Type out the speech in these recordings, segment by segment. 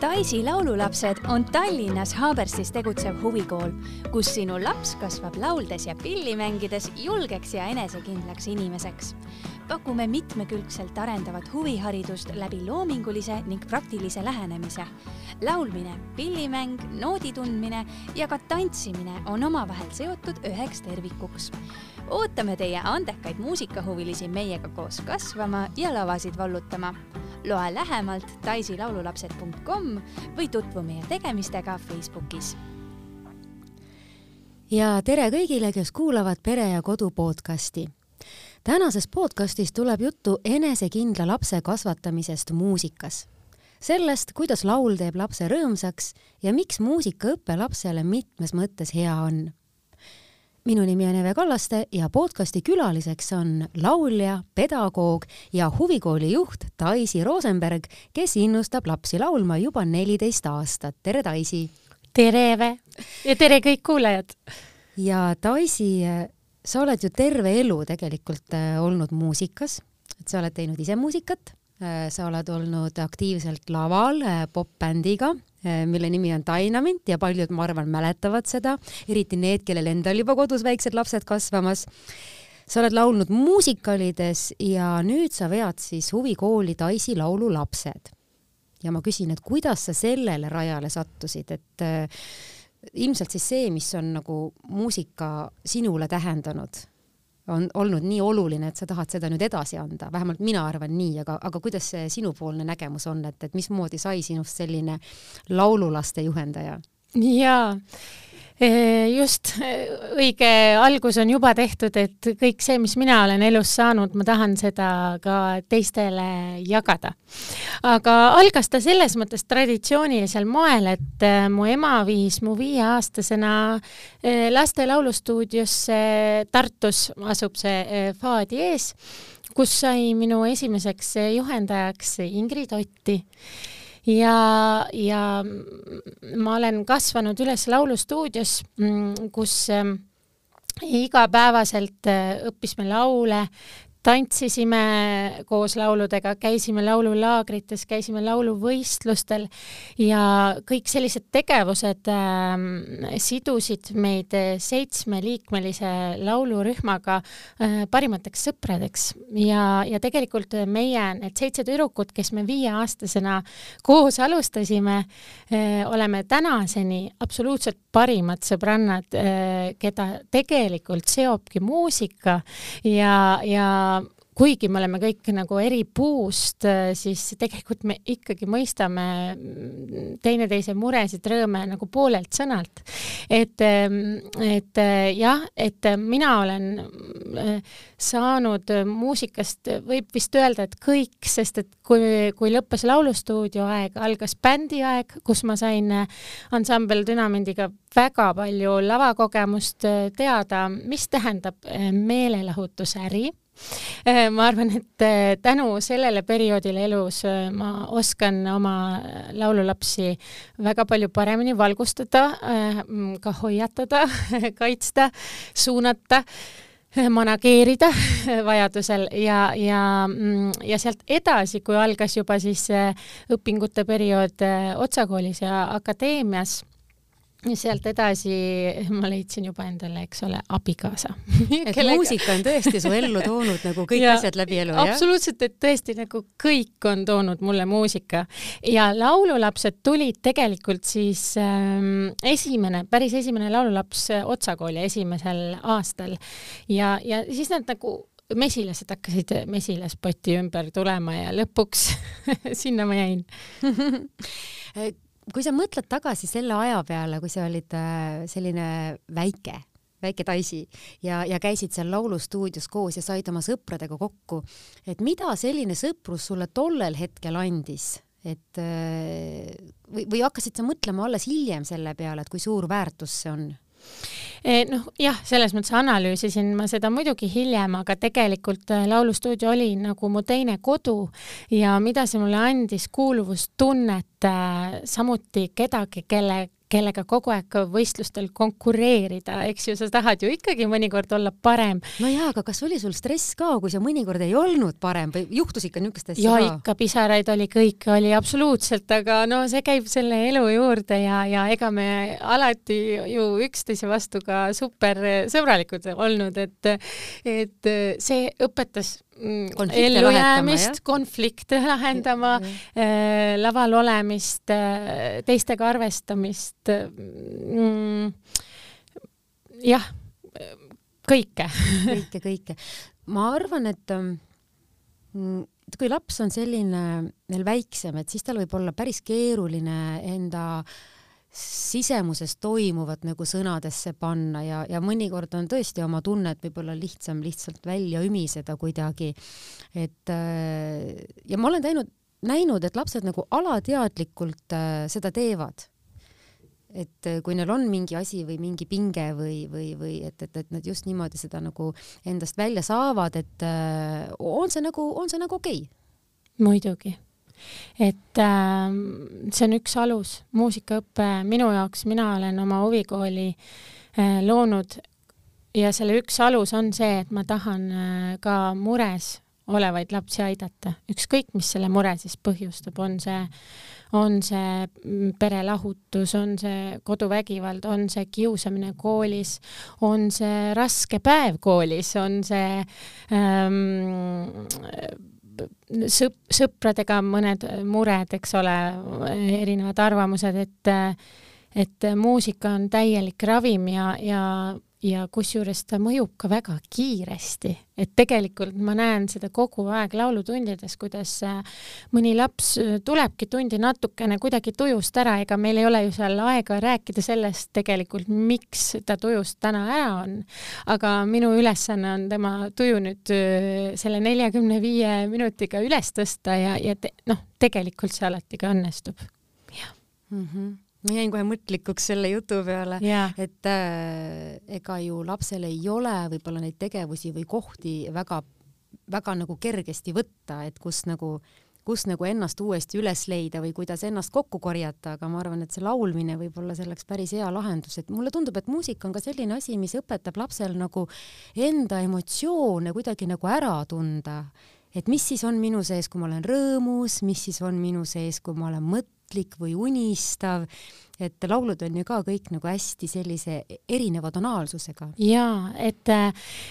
Daisy laululapsed on Tallinnas Haaberstis tegutsev huvikool, kus sinu laps kasvab lauldes ja pilli mängides julgeks ja enesekindlaks inimeseks. pakume mitmekülgselt arendavat huviharidust läbi loomingulise ning praktilise lähenemise. laulmine, pillimäng, noodi tundmine ja ka tantsimine on omavahel seotud üheks tervikuks ootame teie andekaid muusikahuvilisi meiega koos kasvama ja lavasid vallutama loe lähemalt taislaululapsed.com või tutvu meie tegemistega Facebookis. ja tere kõigile, kes kuulavad Pere ja Kodu podcasti. tänases podcastis tuleb juttu enesekindla lapse kasvatamisest muusikas sellest, kuidas laul teeb lapse rõõmsaks ja miks muusikaõpe lapsele mitmes mõttes hea on minu nimi on Eve Kallaste ja podcasti külaliseks on laulja, pedagoog ja huvikooli juht Daisy Rosenberg, kes innustab lapsi laulma juba neliteist aastat. tere, Daisy! tere, Eve! ja tere kõik kuulajad! ja Daisy, sa oled ju terve elu tegelikult äh, olnud muusikas, et sa oled teinud ise muusikat, äh, sa oled olnud aktiivselt laval äh, popbändiga mille nimi on Dynamit ja paljud, ma arvan, mäletavad seda, eriti need, kellel endal juba kodus väiksed lapsed kasvamas. sa oled laulnud muusikalides ja nüüd sa vead siis huvikooli Daisy laululapsed. ja ma küsin, et kuidas sa sellele rajale sattusid, et äh, ilmselt siis see, mis on nagu muusika sinule tähendanud on olnud nii oluline, et sa tahad seda nüüd edasi anda, vähemalt mina arvan nii, aga, aga kuidas see sinupoolne nägemus on, et, et mismoodi sai sinust selline laululaste juhendaja? jaa just, õige algus on juba tehtud, et kõik see, mis mina olen elus saanud, ma tahan seda ka teistele jagada. aga algas ta selles mõttes traditsioonilisel moel, et äh, mu ema viis mu viieaastasena laste laulustuudiosse, Tartus asub see Faadi ees, kus sai minu esimeseks juhendajaks Ingrid Otti ja, ja ma olen kasvanud üles laulustuudios, mm, kus ähm, igapäevaselt äh, õppis me laule, tantsisime koos lauludega, käisime laululaagrites, käisime lauluvõistlustel ja kõik sellised tegevused äh, sidusid meid seitsmeliikmelise laulurühmaga äh, parimateks sõpradeks. Ja, ja tegelikult meie, need seitse tüdrukut, kes me viieaastasena koos alustasime äh,, oleme tänaseni absoluutselt parimad sõbrannad äh,, keda tegelikult seobki muusika ja, ja kuigi me oleme kõik nagu eri puust, äh, siis tegelikult me ikkagi mõistame teineteise muresid, rõõme nagu poolelt sõnalt. et, ähm, et äh, jah, et mina olen äh, saanud muusikast, võib vist öelda, et kõik, sest et kui, kui lõppes laulustuudio aeg, algas bändi aeg, kus ma sain ansambel Dünamendiga väga palju lavakogemust teada, mis tähendab meelelahutusäri Äh, ma arvan, et äh, tänu sellele perioodile elus äh, ma oskan oma laululapsi väga palju paremini valgustada, ka hoiatada, kaitsta, suunata manageerida vajadusel. Ja, ja, mm, ja sealt edasi, kui algas juba siis õpingute periood Otsa koolis ja akadeemias sealt edasi ma leidsin juba endale, eks ole, abikaasa. Et kellega... muusika on tõesti su ellu toonud nagu kõik ja, asjad läbi elu, jah? absoluutselt, et tõesti nagu kõik on toonud mulle muusika. Ja laululapsed tulid tegelikult siis ähm, esimene, päris esimene laululaps Otsa kooli esimesel aastal. Ja, ja siis nad nagu mesilased hakkasid mesilaspoti ümber tulema ja lõpuks sinna ma jäin kui sa mõtled tagasi selle aja peale, kui sa olid äh, selline väike, väike Daisy ja, ja käisid seal laulustuudios koos ja said oma sõpradega kokku, et mida selline sõprus sulle tollel hetkel andis? et äh, või, või hakkasid sa mõtlema alles hiljem selle peale, et kui suur väärtus see on? Eh, noh, jah, selles mõttes analüüsisin ma seda muidugi hiljem, aga tegelikult äh, laulustuudio oli nagu mu teine kodu ja mida see mulle andis, kuuluvustunnet, äh, samuti kedagi, kelle kellega kogu aeg võistlustel konkureerida, eks ju, sa tahad ju ikkagi mõnikord olla parem. no jaa, aga kas oli sul stress ka, kui sa mõnikord ei olnud parem või juhtus ikka niisugust asja ka? ikka, pisaraid oli, kõike oli absoluutselt, aga no see käib selle elu juurde ja, ja ega me alati ju üksteise vastu ka super sõbralikud olnud, et, et see õpetas ellujäämist, konflikte lahendama, äh, laval olemist, äh, teistega arvestamist mm,. jah, kõike kõike, kõike. ma arvan, et mm, kui laps on selline veel väiksem, et siis tal võib olla päris keeruline enda äh, sisemuses toimuvat nagu sõnadesse panna ja, ja mõnikord on tõesti oma tunnet võib-olla lihtsam lihtsalt välja ümiseda kuidagi. et äh, ja ma olen teinud, näinud, et lapsed nagu alateadlikult äh, seda teevad. et äh, kui neil on mingi asi või mingi pinge või, või, või et, et, et nad just niimoodi seda nagu endast välja saavad, et on see nagu, on see nagu okei okay.? muidugi et äh, see on üks alus, muusikaõpe minu jaoks, mina olen oma huvikooli äh, loonud ja selle üks alus on see, et ma tahan äh, ka mures olevaid lapsi aidata, ükskõik, mis selle mure siis põhjustab, on see, on see mm, perelahutus, on see koduvägivald, on see kiusamine koolis, on see raske päev koolis, on see ähm, sõp-, sõpradega mõned mured, eks ole, erinevad arvamused, et et muusika on täielik ravim ja, ja ja kusjuures ta mõjub ka väga kiiresti, et tegelikult ma näen seda kogu aeg laulutundides, kuidas äh, mõni laps äh, tulebki tundi natukene kuidagi tujust ära, ega meil ei ole ju seal aega rääkida sellest tegelikult, miks ta tujust täna ära on. aga minu ülesanne on tema tuju nüüd äh, selle neljakümne viie minutiga üles tõsta ja, ja te, noh, tegelikult see alati ka õnnestub. jah mm -hmm ma jäin kohe mõtlikuks selle jutu peale yeah., et äh, ega ju lapsel ei ole võib-olla neid tegevusi või kohti väga, väga nagu kergesti võtta, et kus nagu, kus nagu ennast uuesti üles leida või kuidas ennast kokku korjata, aga ma arvan, et see laulmine võib olla selleks päris hea lahendus, et mulle tundub, et muusika on ka selline asi, mis õpetab lapsel nagu enda emotsioone kuidagi nagu ära tunda et mis siis on minu sees, kui ma olen rõõmus, mis siis on minu sees, kui ma olen mõttes, mõtlik või unistav, et laulud on ju ka kõik nagu hästi sellise erineva tonaalsusega. jaa, et,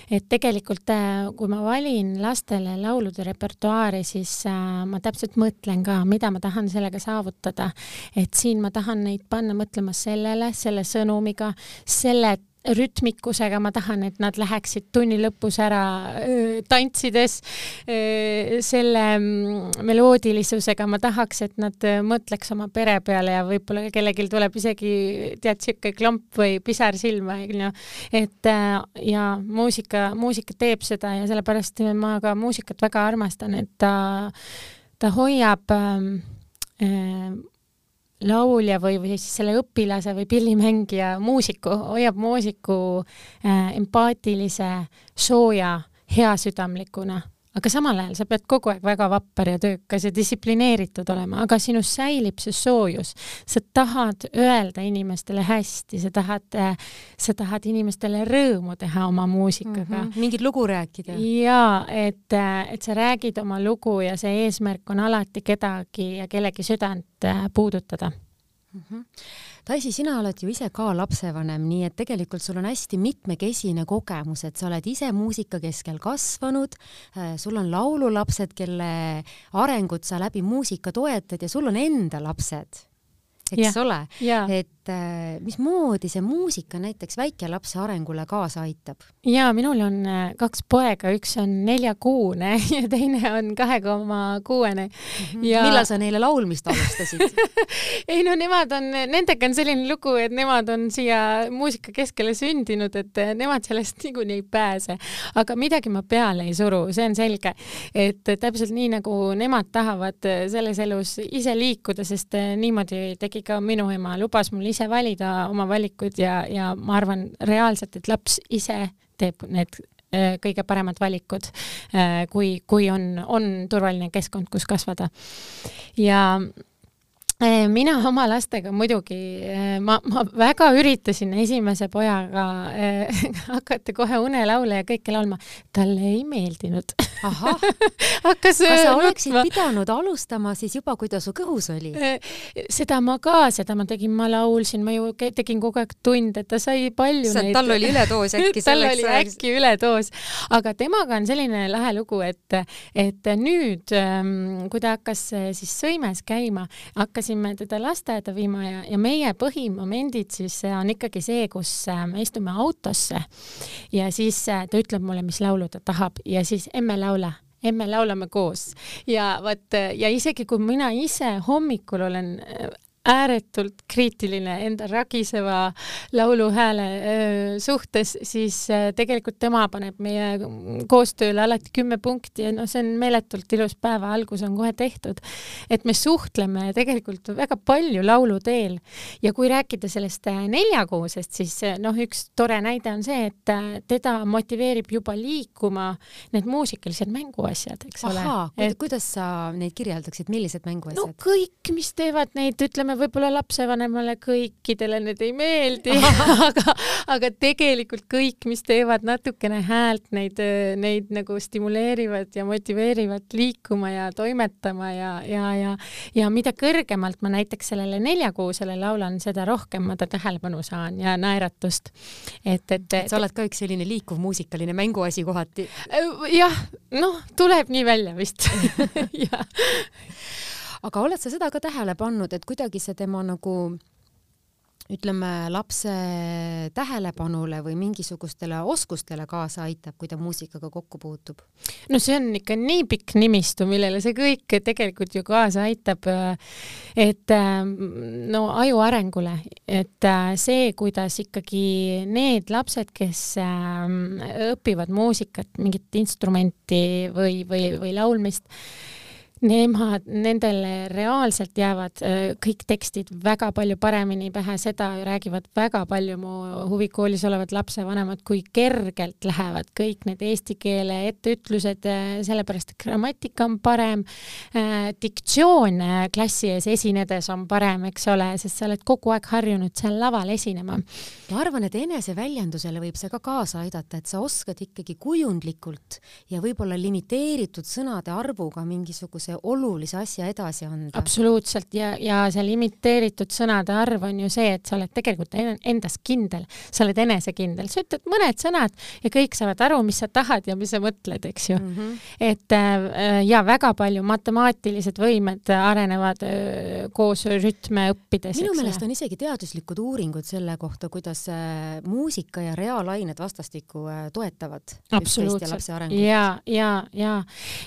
et tegelikult kui ma valin lastele laulude repertuaari, siis äh, ma täpselt mõtlen ka, mida ma tahan sellega saavutada. et siin ma tahan neid panna mõtlema sellele, selle sõnumiga, selle rütmikusega, ma tahan, et nad läheksid tunni lõpus ära tantsides selle mm, meloodilisusega, ma tahaks, et nad mõtleks oma pere peale ja võib-olla kellelgi tuleb isegi tead siuke klamp või pisar silma, onju. et äh, ja muusika, muusika teeb seda ja sellepärast ma ka muusikat väga armastan, et ta, ta hoiab äh, laulja või, või siis selle õpilase või pillimängija, muusiku, hoiab muusiku äh, empaatilise, sooja, heasüdamlikuna aga samal ajal sa pead kogu aeg väga vapper ja töökas ja distsiplineeritud olema, aga sinus säilib see soojus. sa tahad öelda inimestele hästi, sa tahad, sa tahad inimestele rõõmu teha oma muusikaga mm. -hmm. mingit lugu rääkida. jaa, et, et sa räägid oma lugu ja see eesmärk on alati kedagi ja kellegi südant puudutada mm. -hmm Daisy, sina oled ju ise ka lapsevanem, nii et tegelikult sul on hästi mitmekesine kogemus, et sa oled ise muusika keskel kasvanud, äh, sul on laululapsed, kelle arengut sa läbi muusika toetad ja sul on enda lapsed eks yeah. ole yeah., et äh, mismoodi see muusika näiteks väikelapse arengule kaasa aitab? ja minul on äh, kaks poega, üks on neljakuune ja teine on kahe koma kuuene. Mhm. ja millal sa neile laulmist alustasid ei no nemad on, nendega on selline lugu, et nemad on siia muusika keskele sündinud, et äh, nemad sellest niikuinii ei pääse. aga midagi ma peale ei suru, see on selge, et täpselt nii nagu nemad tahavad äh, selles elus ise liikuda, sest niimoodi tegi tegi ka minu ema, lubas mul ise valida oma valikud ja, ja ma arvan reaalselt, et laps ise teeb need äh, kõige paremad valikud, äh, kui, kui on, on turvaline keskkond, kus kasvada. ja mina oma lastega muidugi, eh, ma, ma väga üritasin esimese pojaga äh, hakata kohe unelaule ja kõike laulma, talle ei meeldinud. ahah hakkas kas sa oleksid nutma. pidanud alustama siis juba, kui ta su kõhus oli? seda ma ka, seda ma tegin, ma laulsin, ma ju tegin kogu aeg tunde, ta sai palju sa, neid. tal oli üledoos äkki tal oli ajaks. äkki üledoos, aga temaga on selline lahe lugu, et, et nüüd, ähm, kui ta hakkas siis sõimes käima, hakkas hakkasime teda lasteaeda viima ja, ja meie põhimomendid siis äh, on ikkagi see, kus äh, me istume autosse ja siis äh, ta ütleb mulle, mis laulu ta tahab ja siis emme laula emme laulame koos. Ja vot ja isegi kui mina ise hommikul olen ääretult kriitiline enda ragiseva lauluhääle suhtes, siis tegelikult tema paneb meie koostööle alati kümme punkti ja noh, see on meeletult ilus päeva algus on kohe tehtud. et me suhtleme tegelikult väga palju laulu teel ja kui rääkida sellest neljakuusest, siis noh, üks tore näide on see, et teda motiveerib juba liikuma need muusikalised mänguasjad, eks ole. Et... kuidas sa neid kirjeldaksid, millised mänguasjad? no kõik, mis teevad neid, ütleme, võib-olla lapsevanemale kõikidele need ei meeldi aga, aga tegelikult kõik, mis teevad natukene häält, neid, neid nagu stimuleerivad ja motiveerivad liikuma ja toimetama ja, ja, ja, ja mida kõrgemalt ma näiteks sellele neljakuusele laulan, seda rohkem ma ta tähelepanu saan ja naeratust. et, et, et sa oled ka üks selline liikuv muusikaline mänguasi kohati. jah, noh, tuleb nii välja vist jah aga oled sa seda ka tähele pannud, et kuidagi see tema nagu ütleme, lapse tähelepanule või mingisugustele oskustele kaasa aitab, kui ta muusikaga kokku puutub? no see on ikka nii pikk nimistu, millele see kõik tegelikult ju kaasa aitab. et no aju arengule, et see, kuidas ikkagi need lapsed, kes õpivad muusikat, mingit instrumenti või, või, või laulmist nemad, nendele reaalselt jäävad äh, kõik tekstid väga palju paremini pähe, seda räägivad väga palju mu huvikoolis olevad lapsevanemad, kui kergelt lähevad kõik need eesti keele etteütlused, äh, sellepärast et grammatika on parem, äh, diktsioon klassi ees esinedes on parem, eks ole, sest sa oled kogu aeg harjunud seal laval esinema. ma arvan, et eneseväljendusele võib see ka kaasa aidata, et sa oskad ikkagi kujundlikult ja võib-olla limiteeritud sõnade arvuga mingisuguse olulise asja edasi anda. absoluutselt ja, ja see limiteeritud sõnade arv on ju see, et sa oled tegelikult endas kindel, sa oled enesekindel, sa ütled mõned sõnad ja kõik saavad aru, mis sa tahad ja mis sa mõtled, eks ju mm. -hmm. et äh, ja väga palju matemaatilised võimed arenevad äh, koos rütme õppides. minu meelest on isegi teaduslikud uuringud selle kohta, kuidas äh, muusika ja reaalained vastastikku äh, toetavad. absoluutselt ja, ja, ja,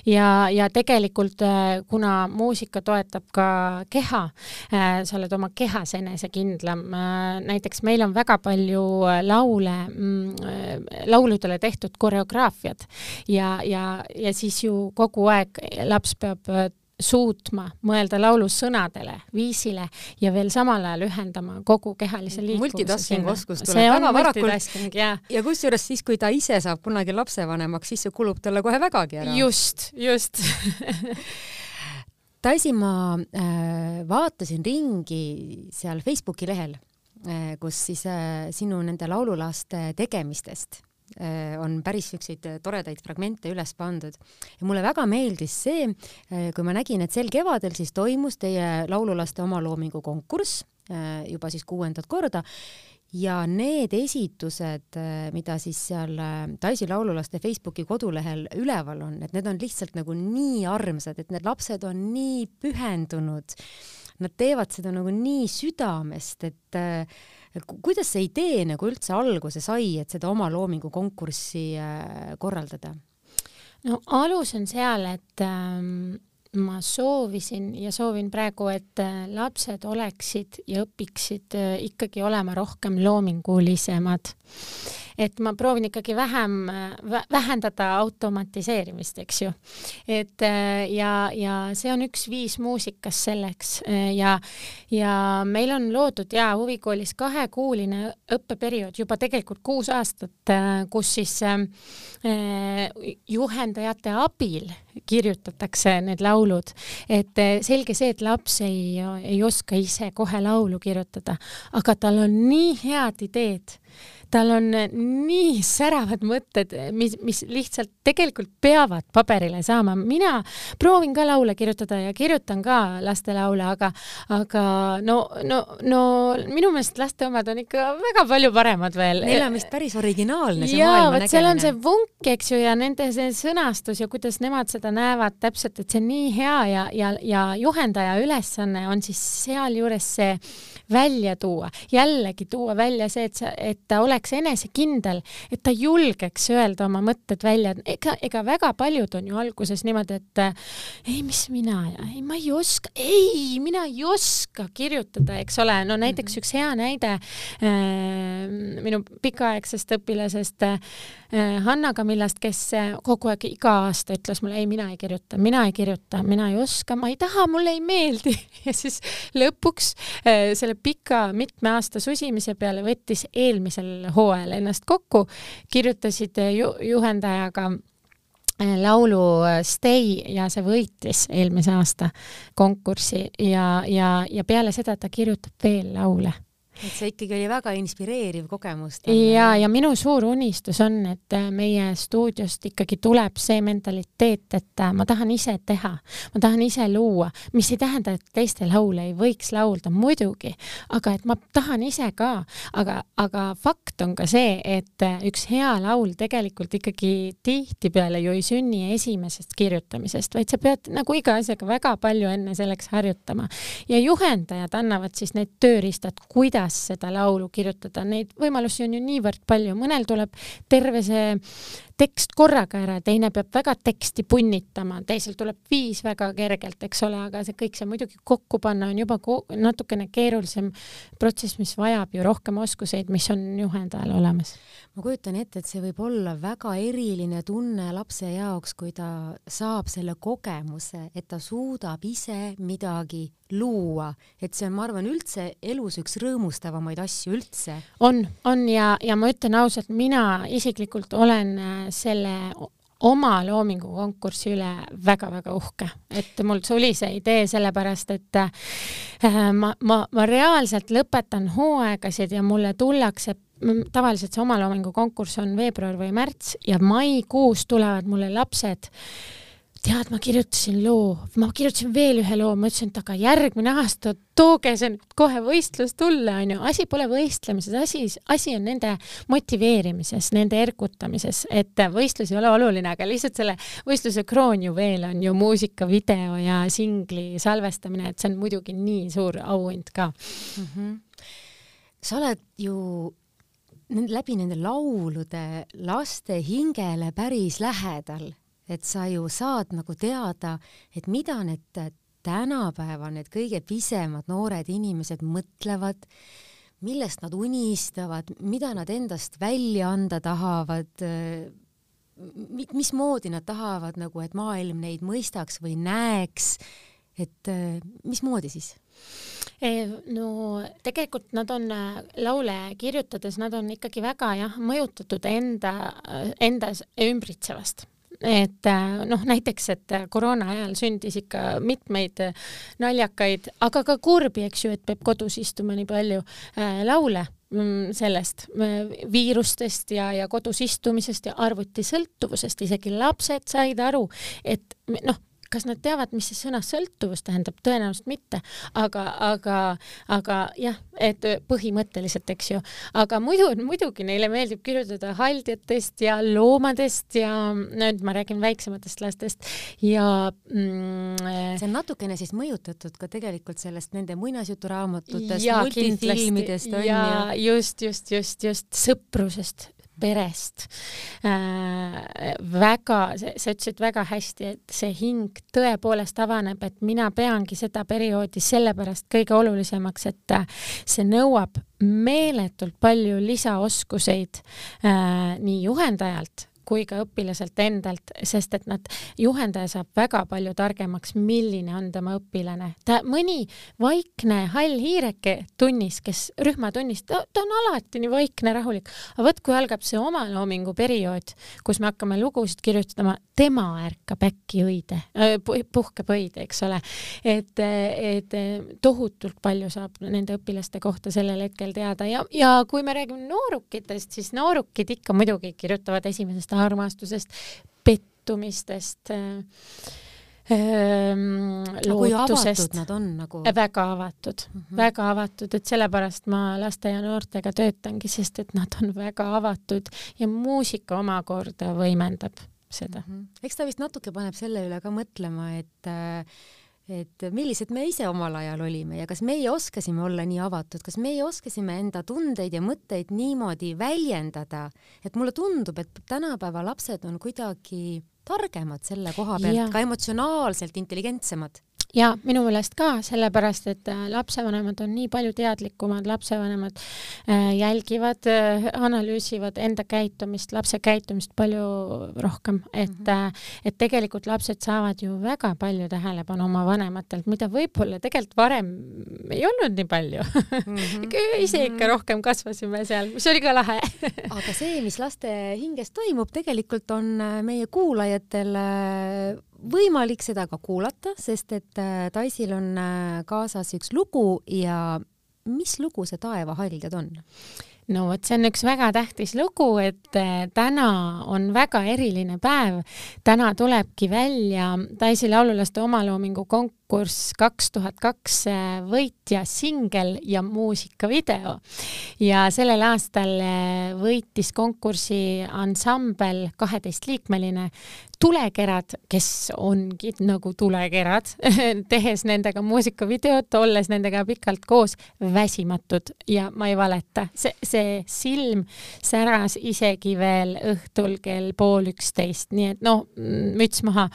ja, ja tegelikult kuna muusika toetab ka keha, äh, sa oled oma kehas enesekindlam. Äh, näiteks meil on väga palju äh, laule, mm, lauludele tehtud koreograafiad ja, ja, ja siis ju kogu aeg laps peab suutma mõelda laulu sõnadele, viisile ja veel samal ajal ühendama kogu kehalise liikumise. multitasking oskus tuleb väga varakult ja, ja kusjuures siis, kui ta ise saab kunagi lapsevanemaks, siis see kulub talle kohe vägagi ära. just, just Daisy, ma äh, vaatasin ringi seal Facebooki lehel äh,, kus siis äh, sinu nende laululaste tegemistest on päris siukseid toredaid fragmente üles pandud ja mulle väga meeldis see, äh, kui ma nägin, et sel kevadel siis toimus teie laululaste omaloomingu konkurss äh, juba siis kuuendat korda ja need esitused, äh, mida siis seal Daisy äh, laululaste Facebooki kodulehel üleval on, et need on lihtsalt nagu nii armsad, et need lapsed on nii pühendunud. Nad teevad seda nagu nii südamest, et äh, kuidas see idee nagu üldse alguse sai, et seda oma loomingu konkurssi korraldada? no alus on seal, et ähm, ma soovisin ja soovin praegu, et äh, lapsed oleksid ja õpiksid äh, ikkagi olema rohkem loomingulisemad. Et ma proovin ikkagi vähem vä, vähendada automatiseerimist, eks ju. et ja, ja see on üks viis muusikas selleks ja, ja meil on loodud ja huvikoolis kahekuuline õppeperiood juba tegelikult kuus aastat, kus siis juhendajate abil kirjutatakse need laulud, et selge see, et laps ei, ei oska ise kohe laulu kirjutada, aga tal on nii head ideed tal on nii säravad mõtted, mis, mis lihtsalt tegelikult peavad paberile saama. mina proovin ka laule kirjutada ja kirjutan ka lastelaule, aga, aga no, no, no minu meelest laste omad on ikka väga palju paremad veel. Neil on vist päris originaalne see maailma nägemine. seal on see vunk, eks ju, ja nende see sõnastus ja kuidas nemad seda näevad täpselt, et see on nii hea ja, ja, ja juhendaja ülesanne on siis sealjuures see välja tuua, jällegi tuua välja see, et sa, et ta oleks enesekindel, et ta julgeks öelda oma mõtted välja, ega, ega väga paljud on ju alguses niimoodi, et ei, mis mina ja ei, ma ei oska, ei, mina ei oska kirjutada, eks ole, no näiteks mhm. üks hea näide äh, minu pikaaegsest õpilasest Hanna Kamillast, kes kogu aeg iga aasta ütles mulle, ei, mina ei kirjuta, mina ei kirjuta, mina ei oska, ma ei taha, mulle ei meeldi. Ja siis lõpuks äh, selle pika mitme aasta susimise peale võttis eelmisel hooajal ennast kokku, kirjutasid ju juhendajaga äh, laulu äh, Stay ja see võitis eelmise aasta konkursi ja, ja, ja peale seda ta kirjutab veel laule et see ikkagi oli väga inspireeriv kogemus. ja, ja minu suur unistus on, et äh, meie stuudiost ikkagi tuleb see mentaliteet, et äh, ma tahan ise teha, ma tahan ise luua, mis ei tähenda, et teiste laule ei võiks laulda, muidugi, aga et ma tahan ise ka, aga, aga fakt on ka see, et äh, üks hea laul tegelikult ikkagi tihtipeale ju ei sünni esimesest kirjutamisest, vaid sa pead nagu iga asjaga väga palju enne selleks harjutama ja juhendajad annavad siis need tööriistad, kuidas kuidas seda laulu kirjutada, neid võimalusi on ju niivõrd palju, mõnel tuleb terve see tekst korraga ära, teine peab väga teksti punnitama, teisel tuleb viis väga kergelt, eks ole, aga see kõik see muidugi kokku panna on juba natukene keerulisem protsess, mis vajab ju rohkem oskuseid, mis on juhendajal olemas. ma kujutan ette, et see võib olla väga eriline tunne lapse jaoks, kui ta saab selle kogemuse, et ta suudab ise midagi luua, et see on, ma arvan, üldse elus üks rõõmustavamaid asju üldse. on, on ja, ja ma ütlen ausalt, mina isiklikult olen selle oma loomingu konkursi üle väga-väga uhke, et mul suli see idee sellepärast, et äh, ma, ma, ma reaalselt lõpetan hooaegasid ja mulle tullakse tavaliselt see omaloomingu konkurss on veebruar või märts ja maikuus tulevad mulle lapsed tead, ma kirjutasin loo, ma kirjutasin veel ühe loo, ma ütlesin, et aga järgmine aasta tooge see nüüd kohe võistlus tulla, onju. asi pole võistlemises, asi, asi on nende motiveerimises, nende ergutamises, et võistlus ei ole oluline, aga lihtsalt selle võistluse kroonjuveel on ju muusikavideo ja singli salvestamine, et see on muidugi nii suur auhind ka mm. -hmm. sa oled ju läbi nende laulude laste hingele päris lähedal et sa ju saad nagu teada, et mida need tänapäeval need kõige pisemad noored inimesed mõtlevad, millest nad unistavad, mida nad endast välja anda tahavad, mismoodi nad tahavad nagu, et maailm neid mõistaks või näeks, et mismoodi siis? no tegelikult nad on laule kirjutades, nad on ikkagi väga jah, mõjutatud enda, endas ümbritsevast et äh, noh, näiteks, et äh, koroona ajal sündis ikka mitmeid äh, naljakaid, aga ka kurbi, eks ju, et peab kodus istuma nii palju äh, laule mm, sellest viirustest ja, ja kodus istumisest ja arvutisõltuvusest, isegi lapsed said aru, et noh, kas nad teavad, mis see sõna sõltuvus tähendab, tõenäoliselt mitte, aga, aga, aga jah, et põhimõtteliselt, eks ju, aga muidu, muidugi neile meeldib kirjutada haldjatest ja loomadest ja nüüd ma räägin väiksematest lastest ja mm, see on natukene siis mõjutatud ka tegelikult sellest nende muinasjuturaamatutest, multifilmidest on ju. ja just, just, just, just sõprusest perest äh,. väga, sa ütlesid väga hästi, et see hing tõepoolest avaneb, et mina peangi seda perioodi sellepärast kõige olulisemaks, et see nõuab meeletult palju lisaoskuseid äh, nii juhendajalt kui ka õpilaselt endalt, sest et nad, juhendaja saab väga palju targemaks, milline on tema õpilane. ta, mõni vaikne hall hiireke tunnis, kes rühmatunnis, ta, on alati nii vaikne, rahulik, aga vot, kui algab see omaloomingu periood, kus me hakkame lugusid kirjutama, tema ärkab äkki õide, puhkeb õide, eks ole. et, et tohutult palju saab nende õpilaste kohta sellel hetkel teada ja, ja kui me räägime noorukitest, siis noorukid ikka muidugi kirjutavad esimesest armastusest, pettumistest äh, lootusest. Nad on nagu väga avatud mm, -hmm. väga avatud, et sellepärast ma laste ja noortega töötangi, sest et nad on väga avatud ja muusika omakorda võimendab seda mm. -hmm. eks ta vist natuke paneb selle üle ka mõtlema, et äh, et millised me ise omal ajal olime ja kas meie oskasime olla nii avatud, kas meie oskasime enda tundeid ja mõtteid niimoodi väljendada, et mulle tundub, et tänapäeva lapsed on kuidagi targemad selle koha pealt, ka emotsionaalselt intelligentsemad ja minu meelest ka, sellepärast et äh, lapsevanemad on nii palju teadlikumad, lapsevanemad äh, jälgivad, äh, analüüsivad enda käitumist, lapse käitumist palju rohkem, et -hmm. et tegelikult lapsed saavad ju väga palju tähelepanu oma vanematelt, mida võib-olla tegelikult varem ei olnud nii palju mm. -hmm. ise ikka mhm. rohkem kasvasime seal, mis oli ka lahe aga see, mis laste hinges toimub, tegelikult on meie kuulajatel võimalik seda ka kuulata, sest et äh, Taisil on äh, kaasas üks lugu ja mis lugu see Taevahaljad on? no vot, see on üks väga tähtis lugu, et äh, täna on väga eriline päev. täna tulebki välja Daisy laululaste omaloomingu konkurss kaks tuhat kaks võitja singel ja muusikavideo. ja sellel aastal võitis konkursi ansambel kaheteistliikmeline tulekerad, kes ongi nagu tulekerad tehes nendega muusikavideot, olles nendega pikalt koos, väsimatud. Ja ma ei valeta, see, see silm säras isegi veel õhtul kell pool üksteist, nii et noh, müts maha,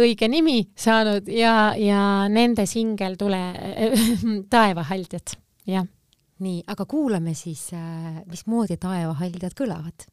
õige nimi saanud ja, ja nende singel Tule taevahaldjad, jah. nii, aga kuulame siis, äh, mismoodi taevahaldjad kõlavad.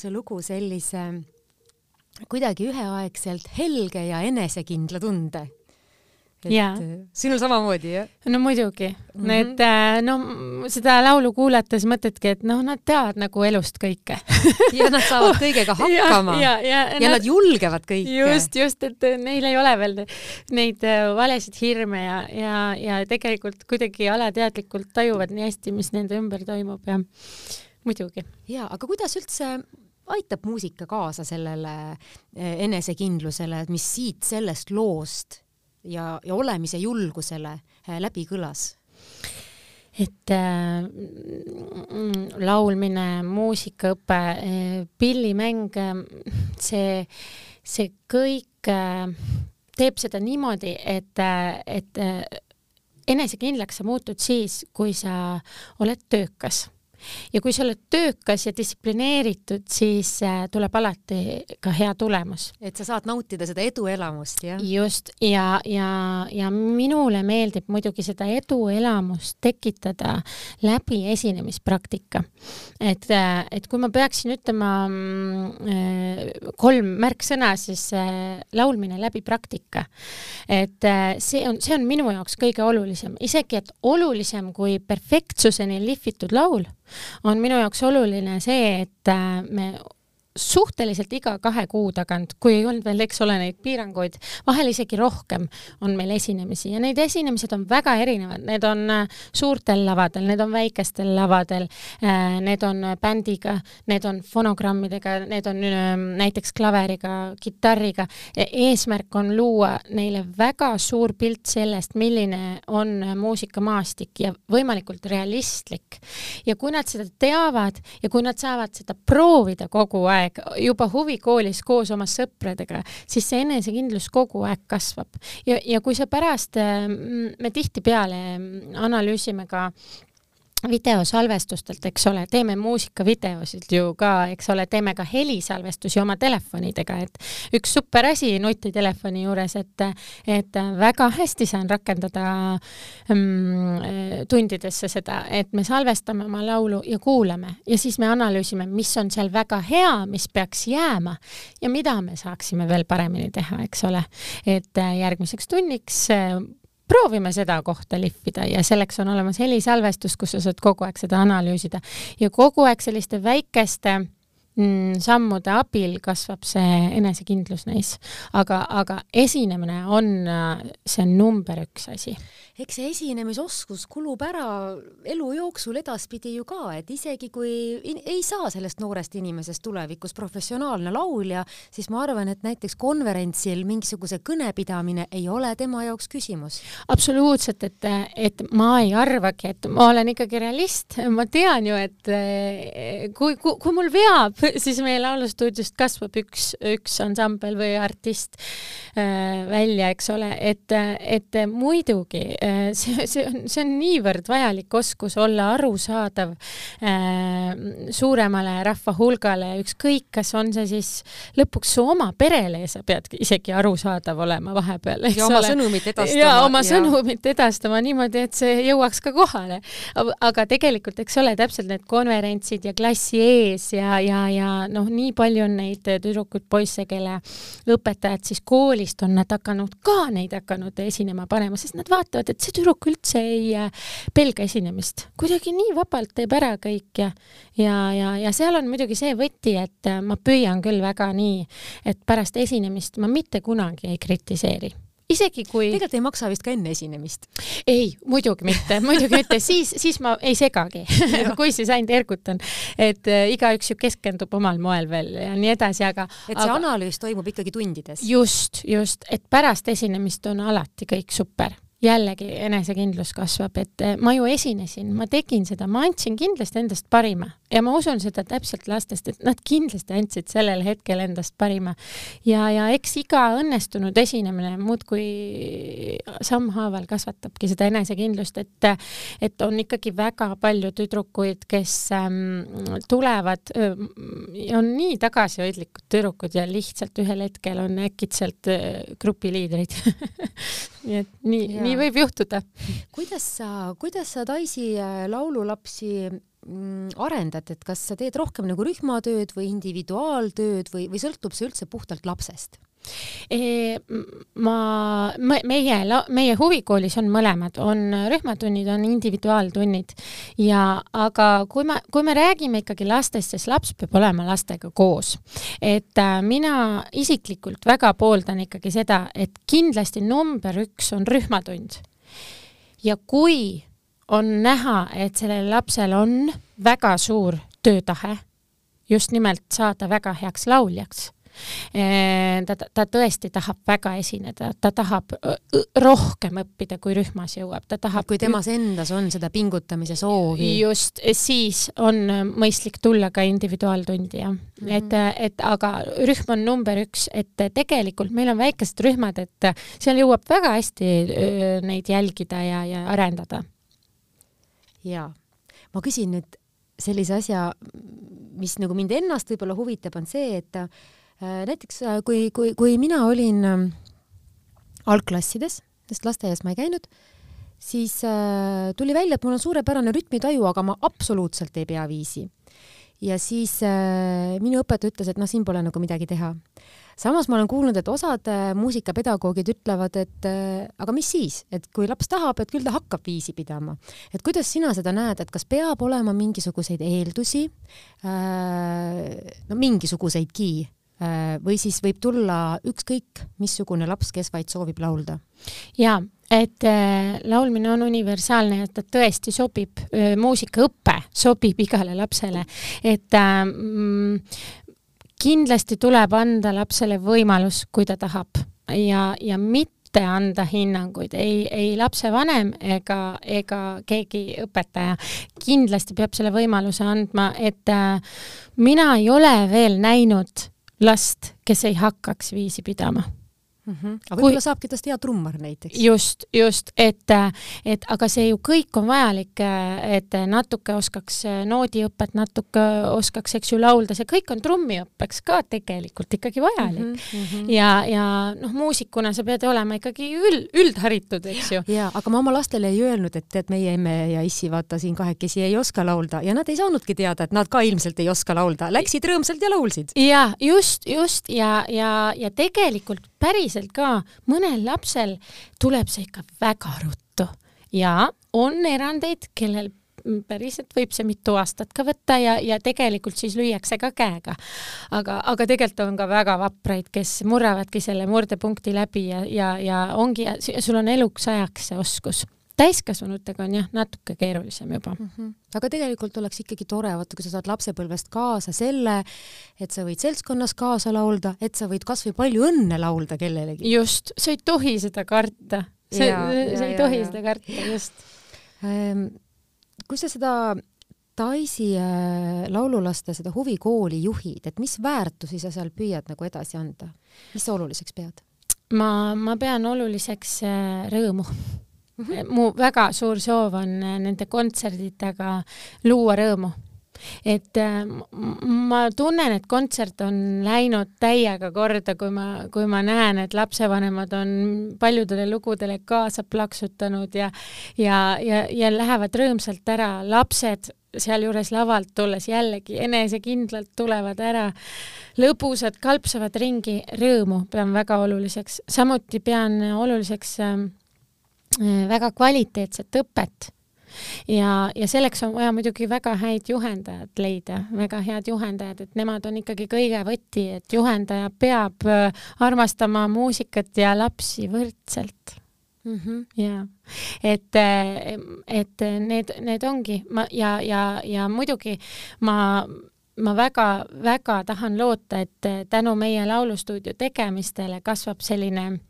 See lugu sellise kuidagi üheaegselt helge ja enesekindla tunde et Jaa. sinul samamoodi, jah? no muidugi mm, -hmm. et äh, no seda laulu kuulates mõtledki, et noh, nad teavad nagu elust kõike ja nad saavad kõigega hakkama ja, ja, ja, ja nad, nad julgevad kõike. just, just, et neil ei ole veel neid äh, valesid hirme ja, ja, ja tegelikult kuidagi alateadlikult tajuvad nii hästi, mis nende ümber toimub ja muidugi. ja, aga kuidas üldse aitab muusika kaasa sellele äh, enesekindlusele, mis siit sellest loost ja, ja olemise julgusele äh, läbi kõlas? et äh, laulmine, muusikaõpe äh,, pillimäng see, see kõik äh, teeb seda niimoodi, et, et enesekindlaks sa muutud siis, kui sa oled töökas ja kui sa oled töökas ja distsiplineeritud, siis äh, tuleb alati ka hea tulemus. et sa saad nautida seda eduelamust, jah? just, ja, ja, ja minule meeldib muidugi seda eduelamust tekitada läbi esinemispraktika. et, äh, et kui ma peaksin ütlema mm, äh, kolm märksõna, siis laulmine läbi praktika. et see on, see on minu jaoks kõige olulisem, isegi et olulisem kui perfektsuseni lihvitud laul on minu jaoks oluline see, et äh, me suhteliselt iga kahe kuu tagant, kui ei olnud veel, eks ole, neid piiranguid, vahel isegi rohkem on meil esinemisi ja neid esinemised on väga erinevad, need on äh, suurtel lavadel, need on väikestel lavadel, äh, need on bändiga, need on fonogrammidega, need on näiteks klaveriga, kitarriga. Eesmärk on luua neile väga suur pilt sellest, milline on muusikamaastik ja võimalikult realistlik. ja kui nad seda teavad ja kui nad saavad seda proovida kogu aeg, aeg juba huvikoolis koos oma sõpradega, siis see enesekindlus kogu aeg kasvab. ja, ja kui sa pärast, mm, me tihtipeale analüüsime ka videosalvestustelt, eks ole, teeme muusikavideosid ju ka, eks ole, teeme ka helisalvestusi oma telefonidega, et üks super asi nutitelefoni juures, et, et väga hästi saan rakendada mm, tundidesse seda, et me salvestame oma laulu ja kuulame ja siis me analüüsime, mis on seal väga hea, mis peaks jääma ja mida me saaksime veel paremini teha, eks ole. et järgmiseks tunniks proovime seda kohta lihvida ja selleks on olemas helisalvestus, kus sa saad kogu aeg seda analüüsida. Ja kogu aeg selliste väikeste sammude abil kasvab see enesekindlus neis. aga, aga esinemine on see number üks asi eks see esinemisoskus kulub ära elu jooksul edaspidi ju ka, et isegi kui ei saa sellest noorest inimesest tulevikus professionaalne laulja, siis ma arvan, et näiteks konverentsil mingisuguse kõne pidamine ei ole tema jaoks küsimus. absoluutselt, et, et ma ei arvagi, et ma olen ikkagi realist, ma tean ju, et kui, kui, kui mul veab, siis meie laulustuudiost kasvab üks, üks ansambel või artist äh, välja, eks ole, et, et muidugi Äh, see, see on, see on niivõrd vajalik oskus olla arusaadav äh, suuremale rahva hulgale, ükskõik, kas on see siis lõpuks su oma perele, sa pead isegi arusaadav olema vahepeal. ja oma ole. sõnumit edastama. ja oma ja. sõnumit edastama niimoodi, et see jõuaks ka kohale. aga tegelikult, eks ole, täpselt need konverentsid ja klassi ees ja, ja, ja noh, nii palju on neid tüdrukuid-poisse, kelle õpetajad siis koolist on nad hakanud ka neid hakanud esinema panema, sest nad vaatavad, et see tüdruk üldse ei äh, pelga esinemist, kuidagi nii vabalt teeb ära kõik ja ja, ja, ja seal on muidugi see võti, et äh, ma püüan küll väga nii, et pärast esinemist ma mitte kunagi ei kritiseeri isegi kui tegelikult ei maksa vist ka enne esinemist? ei, muidugi mitte, muidugi mitte, siis, siis ma ei segagi kui siis ainult ergutan, et äh, igaüks ju keskendub omal moel veel ja nii edasi, aga et see aga, analüüs toimub ikkagi tundides? just, just, et pärast esinemist on alati kõik super. Jällegi enesekindlus kasvab, et eh, ma ju esinesin, ma tegin seda, ma andsin kindlasti endast parima ja ma usun seda täpselt lastest, et nad kindlasti andsid sellel hetkel endast parima. ja, ja eks iga õnnestunud esinemine muudkui sammhaaval kasvatabki seda enesekindlust, et, et on ikkagi väga palju tüdrukuid, kes ähm, tulevad ähm,, on nii tagasihoidlikud tüdrukud ja lihtsalt ühel hetkel on äkitselt äh, grupiliidrid nii et nii, nii võib juhtuda. kuidas sa, kuidas sa Daisy äh, laululapsi arendad, et kas sa teed rohkem nagu rühmatööd või individuaaltööd või, või sõltub see üldse puhtalt lapsest? E, ma, meie, meie huvikoolis on mõlemad, on rühmatunnid, on individuaaltunnid ja aga kui me, kui me räägime ikkagi lastest, siis laps peab olema lastega koos. et äh, mina isiklikult väga pooldan ikkagi seda, et kindlasti number üks on rühmatund. ja kui on näha, et sellel lapsel on väga suur töötahe, just nimelt saada väga heaks lauljaks ta, ta tõesti tahab väga esineda, ta tahab rohkem õppida, kui rühmas jõuab, ta tahab. kui temas endas on seda pingutamise soovi. just, siis on mõistlik tulla ka individuaaltundi jah mm, -hmm. et, et aga rühm on number üks, et tegelikult meil on väikesed rühmad, et seal jõuab väga hästi neid jälgida ja, ja arendada. Ja ma küsin nüüd sellise asja, mis nagu mind ennast võib-olla huvitab, on see, et Äh, näiteks äh, kui, kui, kui mina olin ähm, algklassides, sest lasteaias ma ei käinud, siis äh, tuli välja, et mul on suurepärane rütmitaju, aga ma absoluutselt ei pea viisi. Ja siis äh, minu õpetaja ütles, et noh, siin pole nagu midagi teha. samas ma olen kuulnud, et osad äh, muusikapedagoogid ütlevad, et äh, aga mis siis, et kui laps tahab, et küll ta hakkab viisi pidama. et kuidas sina seda näed, et kas peab olema mingisuguseid eeldusi äh,, no mingisuguseidki Äh, või siis võib tulla ükskõik missugune laps, kes vaid soovib laulda. ja et äh, laulmine on universaalne ja ta tõesti sobib äh,, muusikaõpe sobib igale lapsele, et äh, kindlasti tuleb anda lapsele võimalus, kui ta tahab. Ja, ja mitte anda hinnanguid, ei, ei lapsevanem ega, ega keegi õpetaja. kindlasti peab selle võimaluse andma, et mina ei ole veel näinud last, kes ei hakkaks viisi pidama mm. -hmm. aga võib-olla kui... saabki tast hea trummar näiteks. just, just, et, et aga see ju kõik on vajalik, et natuke oskaks noodiõpet, natuke oskaks, eks ju, laulda, see kõik on trummiõppeks ka tegelikult ikkagi vajalik mm. -hmm. ja, ja noh, muusikuna sa pead olema ikkagi üld, üldharitud, eks ju. ja, aga ma oma lastele ei öelnud, et tead, meie emme ja issi, vaata siin kahekesi ei oska laulda ja nad ei saanudki teada, et nad ka ilmselt ei oska laulda, läksid rõõmsalt ja laulsid. ja just, just ja, ja, ja tegelikult päriselt ka mõnel lapsel tuleb see ikka väga ruttu ja on erandeid, kellel päriselt võib see mitu aastat ka võtta ja, ja tegelikult siis lüüakse ka käega. aga, aga tegelikult on ka väga vapraid, kes murravadki selle murdepunkti läbi ja, ja, ja ongi, sul on eluks ajaks see oskus täiskasvanutega on jah, natuke keerulisem juba mm. -hmm. aga tegelikult oleks ikkagi tore, vaata, kui sa saad lapsepõlvest kaasa selle, et sa võid seltskonnas kaasa laulda, et sa võid kasvõi palju õnne laulda kellelegi. just, sa ei tohi seda karta. sa, sa ei tohi ja. seda karta, just ähm,. kui sa seda Daisy äh, laululaste seda huvikooli juhid, et mis väärtusi sa seal püüad nagu edasi anda, mis sa oluliseks pead? ma, ma pean oluliseks äh, rõõmu. Mu väga suur soov on äh, nende kontserditega luua rõõmu. Et äh, ma tunnen, et kontsert on läinud täiega korda, kui ma, kui ma näen, et lapsevanemad on paljudele lugudele kaasa plaksutanud ja ja, ja, ja lähevad rõõmsalt ära, lapsed sealjuures lavalt tulles jällegi enesekindlalt tulevad ära, lõbusad, kalpsavad ringi, rõõmu pean väga oluliseks, samuti pean oluliseks Äh, väga kvaliteetset õpet ja, ja selleks on vaja muidugi väga häid juhendajad leida, väga head juhendajad, et nemad on ikkagi kõige võti, et juhendaja peab äh, armastama muusikat ja lapsi võrdselt mm. -hmm. ja et, äh, et need, need ongi ma ja, ja, ja muidugi ma ma väga-väga tahan loota, et tänu meie laulustuudio tegemistele kasvab selline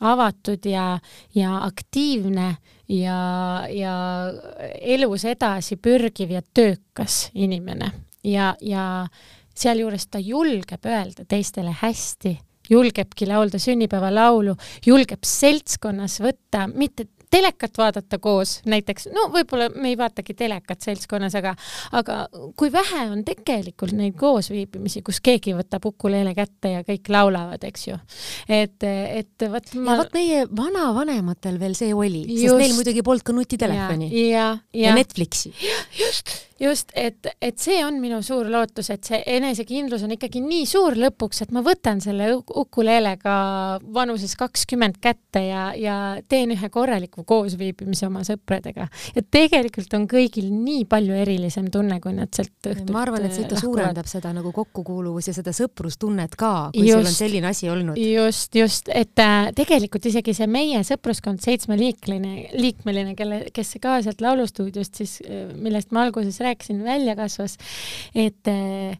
avatud ja, ja aktiivne ja, ja elus edasi pürgiv ja töökas inimene. Ja, ja sealjuures ta julgeb öelda teistele hästi, julgebki laulda sünnipäevalaulu, julgeb seltskonnas võtta mitte telekat vaadata koos näiteks, no võib-olla me ei vaatagi telekat seltskonnas, aga, aga kui vähe on tegelikult neid koosviibimisi, kus keegi võtab ukuleele kätte ja kõik laulavad, eks ju. et, et vot ma. vot meie vanavanematel veel see oli, sest neil muidugi polnud ka nutitelefoni. ja, ja, ja. ja Netflixi. just just, et, et see on minu suur lootus, et see enesekindlus on ikkagi nii suur lõpuks, et ma võtan selle ukuleelega vanuses kakskümmend kätte ja, ja teen ühe korraliku koosviibimise oma sõpradega. ja tegelikult on kõigil nii palju erilisem tunne, kui nad sealt õhtult ma arvan, et see ikka suurendab seda nagu kokkukuuluvus ja seda sõprustunnet ka, kui just, sul on selline asi olnud. just, just, et äh, tegelikult isegi see meie sõpruskond, seitsmeliikmeline, liikmeline, kelle, kes ka sealt laulustuudiost siis, äh, millest ma alguses rääkisin, välja kasvas, et äh,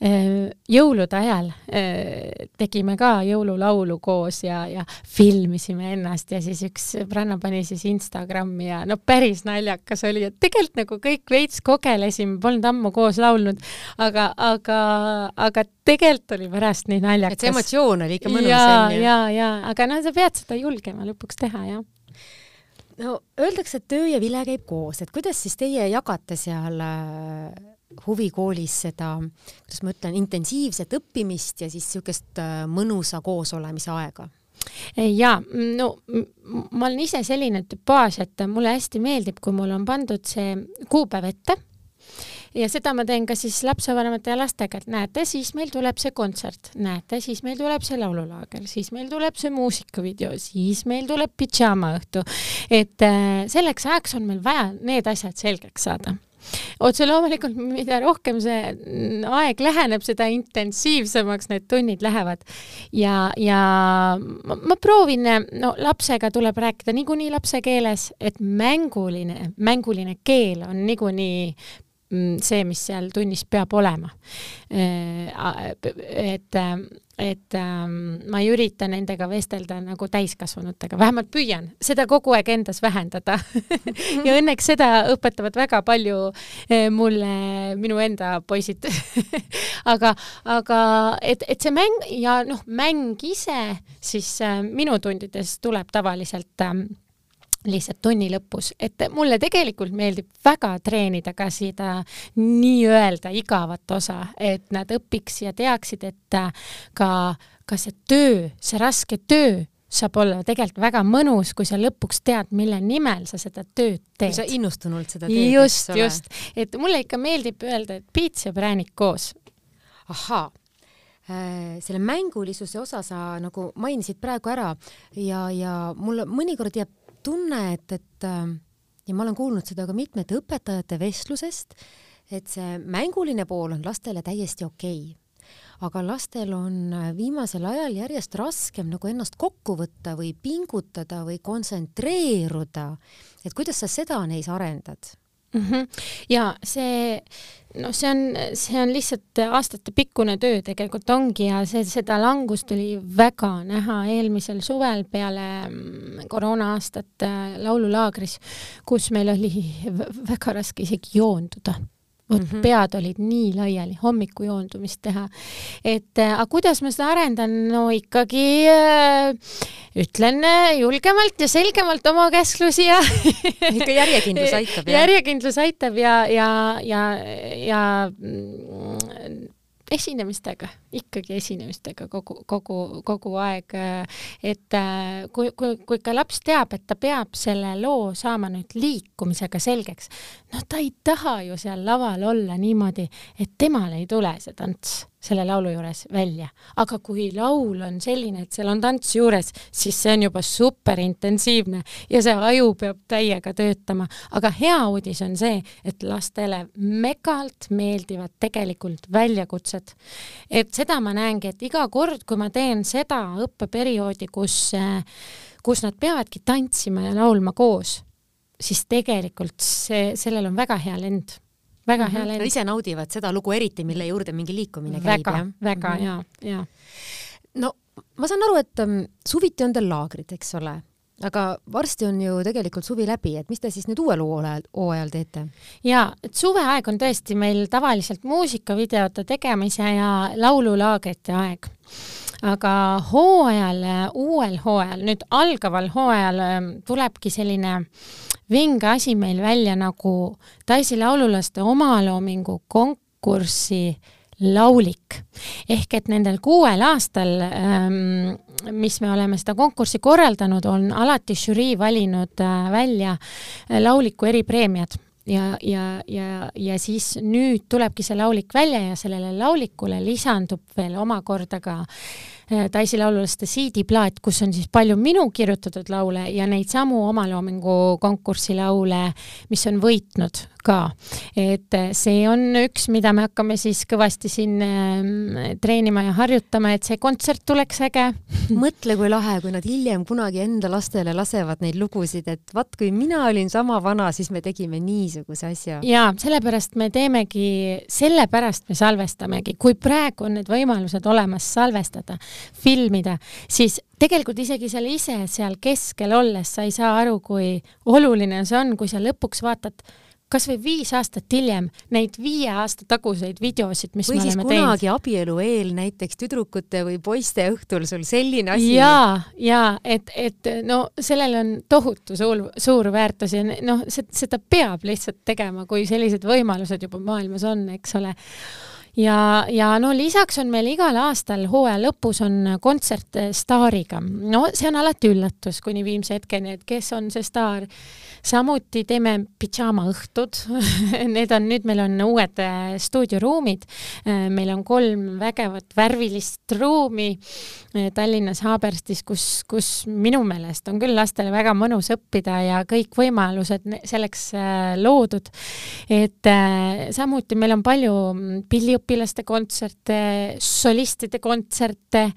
jõulude ajal äh, tegime ka jõululaulu koos ja, ja filmisime ennast ja siis üks sõbranna pani siis Instagrami ja no päris naljakas oli, et tegelikult nagu kõik veits kogelesime, polnud ammu koos laulnud, aga, aga, aga tegelikult oli pärast nii naljakas. et see emotsioon oli ikka mõnus, onju. ja, ja, ja, aga no sa pead seda julgema lõpuks teha, jah no öeldakse, et töö ja vile käib koos, et kuidas siis teie jagate seal äh, huvikoolis seda, kuidas ma ütlen, intensiivset õppimist ja siis niisugust äh, mõnusa koosolemise aega? ja no ma olen ise selline tüpaaž, et mulle hästi meeldib, kui mul on pandud see kuupäev ette. Ja seda ma teen ka siis lapsevanemate ja lastega, et näete, siis meil tuleb see kontsert, näete, siis meil tuleb see laululaager, siis meil tuleb see muusikavideo, siis meil tuleb pidžaamaõhtu. et äh, selleks ajaks on meil vaja need asjad selgeks saada otse loomulikult, mida rohkem see aeg läheneb, seda intensiivsemaks need tunnid lähevad. ja, ja ma, ma proovin, no lapsega tuleb rääkida niikuinii lapse keeles, et mänguline, mänguline keel on niikuinii see, mis seal tunnis peab olema. Äh, et, et ähm, ma ei ürita nendega vestelda nagu täiskasvanutega, vähemalt püüan seda kogu aeg endas vähendada. Ja õnneks seda õpetavad väga palju äh, mulle minu enda poisid. Aga, aga et, et see mäng ja noh, mäng ise siis äh, minu tundides tuleb tavaliselt ähm, lihtsalt tunni lõpus, et mulle tegelikult meeldib väga treenida ka seda nii-öelda igavat osa, et nad õpiks ja teaksid, et ka, ka see töö, see raske töö saab olla tegelikult väga mõnus, kui sa lõpuks tead, mille nimel sa seda tööd teed. sa innustunult seda teed, just, just, et mulle ikka meeldib öelda, et piits ja präänik koos. ahhaa äh, selle mängulisuse osa sa nagu mainisid praegu ära ja, ja mulle mõnikord jääb tunne, et, et äh, ja ma olen kuulnud seda ka mitmete õpetajate vestlusest, et see mänguline pool on lastele täiesti okei okay aga lastel on äh, viimasel ajal järjest raskem nagu ennast kokku võtta või pingutada või kontsentreeruda. et kuidas sa seda neis arendad? Mm. -hmm. ja see, noh, see on, see on lihtsalt aastatepikkune töö tegelikult ongi ja see, seda langust oli väga näha eelmisel suvel peale mm, koroona aastat äh, laululaagris, kus meil oli väga raske isegi joonduda vot mm -hmm. pead olid nii laiali, hommiku joondumist teha. et äh, aga kuidas ma seda arendan, no ikkagi äh, ütlen äh, julgemalt ja selgemalt oma käsklusi ja ikka järjekindlus aitab. järjekindlus aitab ja, ja, ja, ja mm, esinemistega, ikkagi esinemistega kogu, kogu, kogu aeg. et äh, kui, kui, kui ka laps teab, et ta peab selle loo saama nüüd liikumisega selgeks, noh, ta ei taha ju seal laval olla niimoodi, et temale ei tule see tants selle laulu juures välja. aga kui laul on selline, et seal on tants juures, siis see on juba superintensiivne ja see aju peab täiega töötama. aga hea uudis on see, et lastele megalt meeldivad tegelikult väljakutsed. et seda ma näengi, et iga kord, kui ma teen seda õppeperioodi, kus, kus nad peavadki tantsima ja laulma koos, siis tegelikult see, sellel on väga hea lend väga -hmm. hea. Nad ise naudivad seda lugu eriti, mille juurde mingi liikumine käib, jah? väga mm -hmm. ja, ja. no ma saan aru, et um, suviti on teil laagrid, eks ole, aga varsti on ju tegelikult suvi läbi, et mis te siis nüüd uuel hooajal, hooajal teete? ja, et suveaeg on tõesti meil tavaliselt muusikavideote tegemise ja laululaagrite aeg aga hooajal, uuel hooajal, nüüd algaval hooajal um, tulebki selline äh, vinge asi meil välja nagu Daisy laululaste omaloomingu konkursi laulik. Ehk et nendel kuuel aastal, ähm, mis me oleme seda konkurssi korraldanud, on alati žürii valinud äh, välja lauliku eripreemiad. Ja, ja, ja, ja siis nüüd tulebki see laulik välja ja sellele laulikule lisandub veel omakorda ka Äh, Daisy laululaste CD-plaat, kus on siis palju minu kirjutatud laule ja neid samu omaloomingu konkursi laule, mis on võitnud ka. et äh, see on üks, mida me hakkame siis kõvasti siin äh, treenima ja harjutama, et see kontsert tuleks äge. mõtle, kui lahe, kui nad hiljem kunagi enda lastele lasevad neid lugusid, et vaat kui mina olin sama vana, siis me tegime niisuguse asja. ja sellepärast me teemegi, sellepärast me salvestamegi, kui praegu on need võimalused olemas salvestada filmida, siis tegelikult isegi seal ise seal keskel olles sa ei saa aru, kui oluline see on, kui sa lõpuks vaatad kas või viis aastat hiljem neid viie aasta taguseid videosid, mis või me oleme teinud. või siis kunagi abielu eel näiteks tüdrukute või poiste õhtul sul selline asi. ja, ja et, et no sellel on tohutu suur, suur väärtus ja noh, seda peab lihtsalt tegema, kui sellised võimalused juba maailmas on, eks ole ja, ja no lisaks on meil igal aastal hooaja lõpus on kontsert staariga. no see on alati üllatus kuni viimse hetkeni, et kes on see staar. samuti teeme pidžaamaõhtud Need on, nüüd meil on uued äh, stuudioruumid. Äh, meil on kolm vägevat värvilist ruumi Tallinnas Haaberstis, kus, kus minu meelest on küll lastele väga mõnus õppida ja kõik võimalused selleks loodud. et samuti meil on palju pilli õpilaste kontserte, solistide kontserte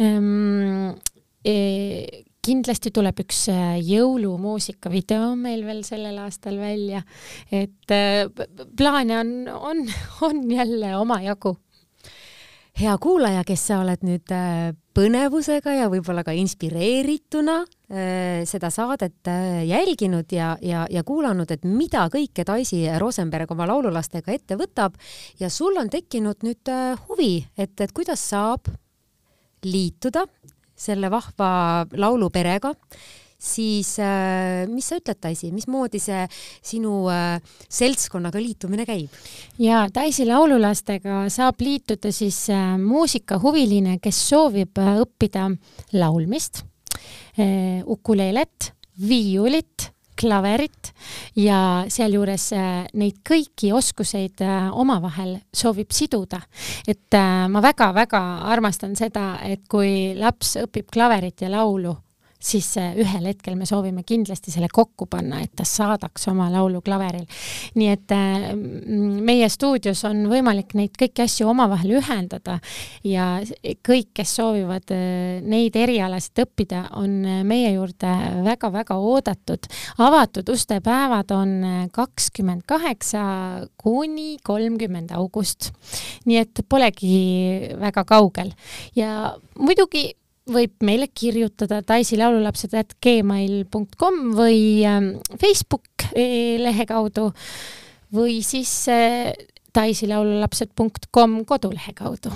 ähm,. E, kindlasti tuleb üks äh, jõulumuusika video meil veel sellel aastal välja, et äh, plaane on, on, on jälle omajagu hea kuulaja, kes sa oled nüüd äh, põnevusega ja võib-olla ka inspireerituna äh, seda saadet äh, jälginud ja, ja, ja kuulanud, et mida kõike Daisy Rosenberg oma laululastega ette võtab. Ja sul on tekkinud nüüd huvi, et, et kuidas saab liituda selle vahva lauluperega siis äh, mis sa ütled, Daisy, mismoodi see sinu äh, seltskonnaga liitumine käib? ja Daisy laululastega saab liituda siis äh, muusikahuviline, kes soovib õppida laulmist, ukuleelet, viiulit klaverit ja sealjuures neid kõiki oskuseid omavahel soovib siduda. et ma väga-väga armastan seda, et kui laps õpib klaverit ja laulu siis äh, ühel hetkel me soovime kindlasti selle kokku panna, et ta saadaks oma laulu klaveril. nii et äh, meie stuudios on võimalik neid kõiki asju omavahel ühendada ja kõik, kes soovivad äh, neid erialasid õppida, on meie juurde väga-väga oodatud. avatud ustepäevad on kakskümmend kaheksa kuni kolmkümmend august. nii et polegi väga kaugel ja muidugi võib meile kirjutada Daisy laululapsed at gmail.com või ähm, Facebook e, lehe kaudu või siis äh, daisylaululapsed.com kodulehe kaudu.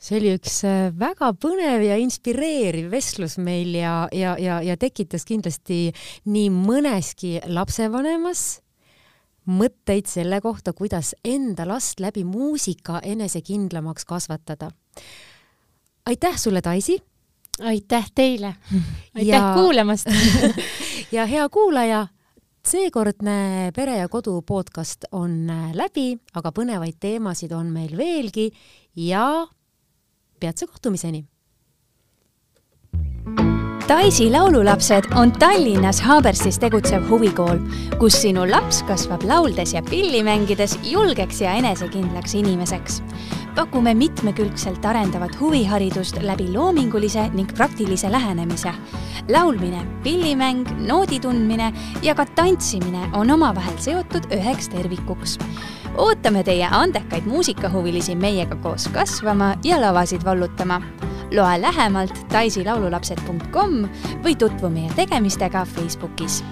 see oli üks äh, väga põnev ja inspireeriv vestlus meil ja, ja, ja, ja tekitas kindlasti nii mõneski lapsevanemas mõtteid selle kohta, kuidas enda last läbi muusika enesekindlamaks kasvatada aitäh sulle, Daisy! aitäh teile! aitäh ja... kuulamast ja hea kuulaja, seekordne Pere ja Kodu podcast on läbi, aga põnevaid teemasid on meil veelgi ja peatse kohtumiseni! Daisy laululapsed on Tallinnas Haabersis tegutsev huvikool, kus sinu laps kasvab lauldes ja pilli mängides julgeks ja enesekindlaks inimeseks pakume mitmekülgselt arendavat huviharidust läbi loomingulise ning praktilise lähenemise. laulmine, pillimäng, noodi tundmine ja ka tantsimine on omavahel seotud üheks tervikuks. ootame teie andekaid muusikahuvilisi meiega koos kasvama ja lavasid vallutama. Loe lähemalt taislaululapsed.com või tutvu meie tegemistega Facebookis